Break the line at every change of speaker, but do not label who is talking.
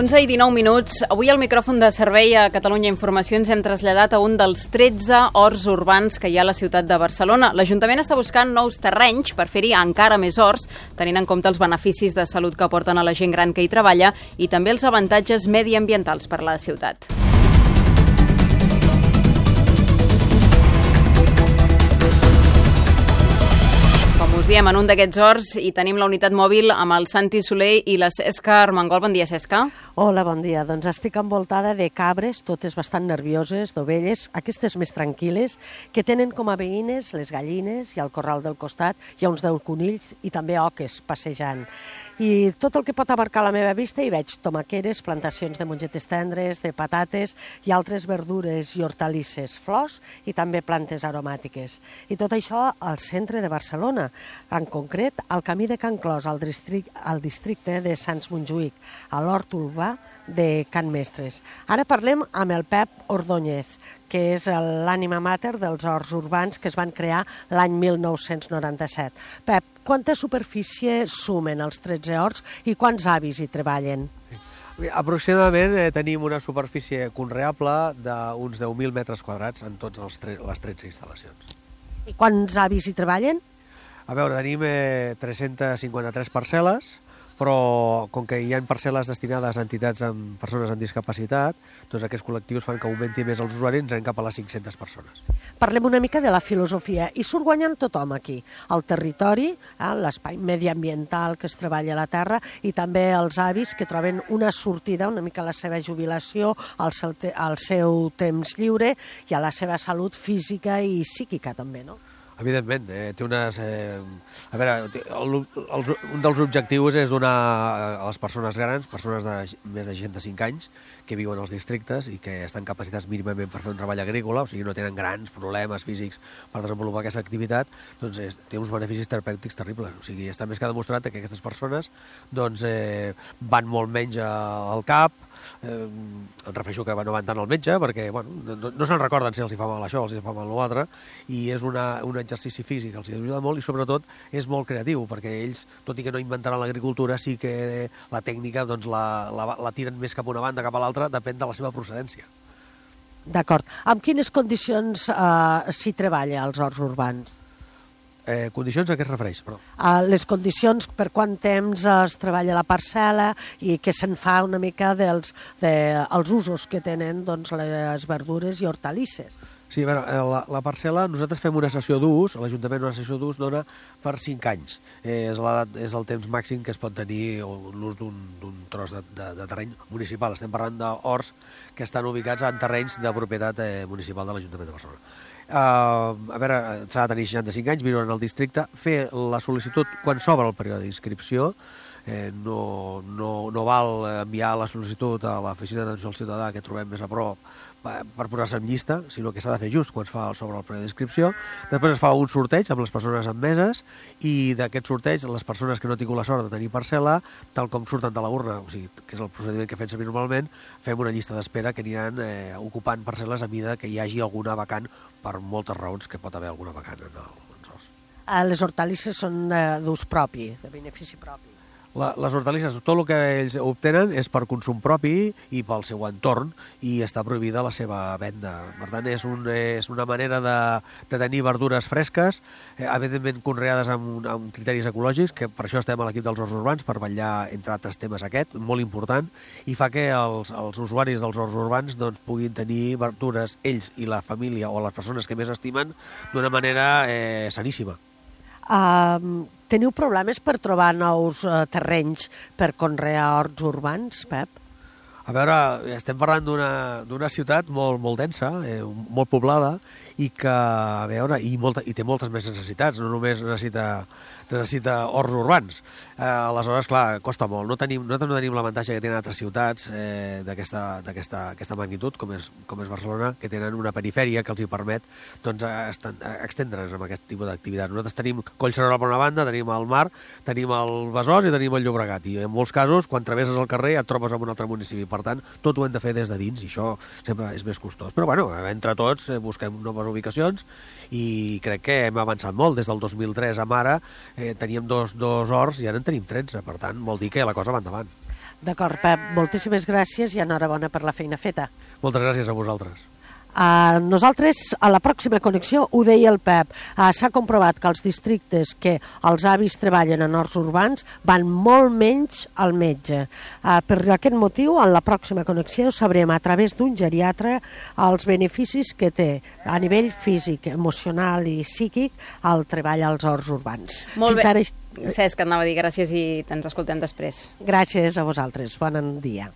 11 i 19 minuts. Avui al micròfon de servei a Catalunya Informació ens hem traslladat a un dels 13 horts urbans que hi ha a la ciutat de Barcelona. L'Ajuntament està buscant nous terrenys per fer-hi encara més horts, tenint en compte els beneficis de salut que aporten a la gent gran que hi treballa i també els avantatges mediambientals per a la ciutat. Diem, en un d'aquests horts i tenim la unitat mòbil amb el Santi Soler i la Cesca Armengol. Bon dia, Cesca.
Hola, bon dia. Doncs estic envoltada de cabres, totes bastant nervioses, d'ovelles, aquestes més tranquil·les, que tenen com a veïnes les gallines i al corral del costat hi ha uns deu conills i també oques passejant. I tot el que pot abarcar la meva vista hi veig tomaqueres, plantacions de mongetes tendres, de patates i altres verdures i hortalisses, flors i també plantes aromàtiques. I tot això al centre de Barcelona, en concret al camí de Can Clos, al districte, al districte de Sants Montjuïc, a l'hort urbà de Can Mestres. Ara parlem amb el Pep Ordóñez, que és l'ànima mater dels horts urbans que es van crear l'any 1997. Pep, quanta superfície sumen els 13 horts i quants avis hi treballen?
Aproximadament eh, tenim una superfície conreable d'uns 10.000 metres quadrats en totes els tre les 13 instal·lacions.
I quants avis hi treballen?
A veure, tenim eh, 353 parcel·les, però com que hi ha parcel·les destinades a entitats amb persones amb discapacitat, doncs aquests col·lectius fan que augmenti més els usuaris, anem cap a les 500 persones.
Parlem una mica de la filosofia. I surt guanyant tothom aquí. El territori, eh, l'espai mediambiental que es treballa a la terra i també els avis que troben una sortida, una mica a la seva jubilació, al seu, al seu temps lliure i a la seva salut física i psíquica també, no?
Evidentment, eh, té unes... Eh, a veure, el, el, un dels objectius és donar a les persones grans, persones de més de 65 anys, que viuen als districtes i que estan capacitats mínimament per fer un treball agrícola, o sigui, no tenen grans problemes físics per desenvolupar aquesta activitat, doncs és, té uns beneficis terapèutics terribles. O sigui, està més que demostrat que aquestes persones doncs, eh, van molt menys al cap, eh, em refereixo que no van tant al metge perquè bueno, no, no se'n recorden si els hi fa mal això o els hi fa mal l'altre i és una, un exercici físic els hi ajuda molt i sobretot és molt creatiu perquè ells, tot i que no inventaran l'agricultura sí que la tècnica doncs, la, la, la tiren més cap a una banda cap a l'altra depèn de la seva procedència
D'acord. Amb quines condicions eh, s'hi treballa als horts urbans?
Eh, condicions a què es refereix? Però...
A les condicions per quant temps es treballa la parcel·la i què se'n fa una mica dels de, els usos que tenen doncs, les verdures i hortalisses.
Sí, a veure, eh, la, la parcel·la, nosaltres fem una sessió d'ús, l'Ajuntament una sessió d'ús dona per 5 anys. Eh, és, la, és el temps màxim que es pot tenir l'ús d'un tros de, de, de terreny municipal. Estem parlant d'horts que estan ubicats en terrenys de propietat eh, municipal de l'Ajuntament de Barcelona. Uh, a veure, s'ha de tenir 65 anys, viure en el districte, fer la sol·licitud quan s'obre el període d'inscripció, eh, no, no, no val enviar la sol·licitud a l'oficina d'atenció al ciutadà que trobem més a prop per posar-se en llista, sinó que s'ha de fer just quan es fa sobre el període d'inscripció. Després es fa un sorteig amb les persones admeses i d'aquest sorteig les persones que no tingut la sort de tenir parcel·la, tal com surten de la urna, o sigui, que és el procediment que fem servir normalment, fem una llista d'espera que aniran eh, ocupant parcel·les a mida que hi hagi alguna vacant per moltes raons que pot haver alguna vacant en el,
en les hortalisses són eh, d'ús propi, de benefici propi.
La, les hortalisses, tot el que ells obtenen és per consum propi i pel seu entorn i està prohibida la seva venda. Per tant, és, un, és una manera de, de tenir verdures fresques, eh, evidentment conreades amb, amb criteris ecològics, que per això estem a l'equip dels horts urbans, per vetllar, entre altres temes, aquest, molt important, i fa que els, els usuaris dels horts urbans doncs, puguin tenir verdures, ells i la família o les persones que més estimen, d'una manera eh, saníssima.
Uh, teniu problemes per trobar nous uh, terrenys per conrear horts urbans, Pep?
A veure, estem parlant d'una ciutat molt, molt densa, eh, molt poblada, i que, a veure, i, molta, i té moltes més necessitats, no només necessita necessita horts urbans. Eh, aleshores, clar, costa molt. No tenim, nosaltres no tenim l'avantatge que tenen altres ciutats eh, d'aquesta magnitud, com és, com és Barcelona, que tenen una perifèria que els hi permet doncs, extendre's amb aquest tipus d'activitat. Nosaltres tenim Collserola per una banda, tenim el mar, tenim el Besòs i tenim el Llobregat. I en molts casos, quan travesses el carrer, et trobes en un altre municipi. Per tant, tot ho hem de fer des de dins i això sempre és més costós. Però, bueno, entre tots eh, busquem noves ubicacions i crec que hem avançat molt. Des del 2003 a ara eh, teníem dos, dos horts i ara en tenim 13, per tant, vol dir que la cosa va endavant.
D'acord, Pep, moltíssimes gràcies i enhorabona per la feina feta.
Moltes gràcies a vosaltres.
Uh, nosaltres, a la pròxima connexió, ho deia el Pep, uh, s'ha comprovat que els districtes que els avis treballen en horts urbans van molt menys al metge. Uh, per aquest motiu, en la pròxima connexió sabrem a través d'un geriatre els beneficis que té a nivell físic, emocional i psíquic el treball als horts urbans.
Molt
Fins
bé.
ara...
Cesc, anava a dir gràcies i ens escoltem després.
Gràcies a vosaltres. Bon dia.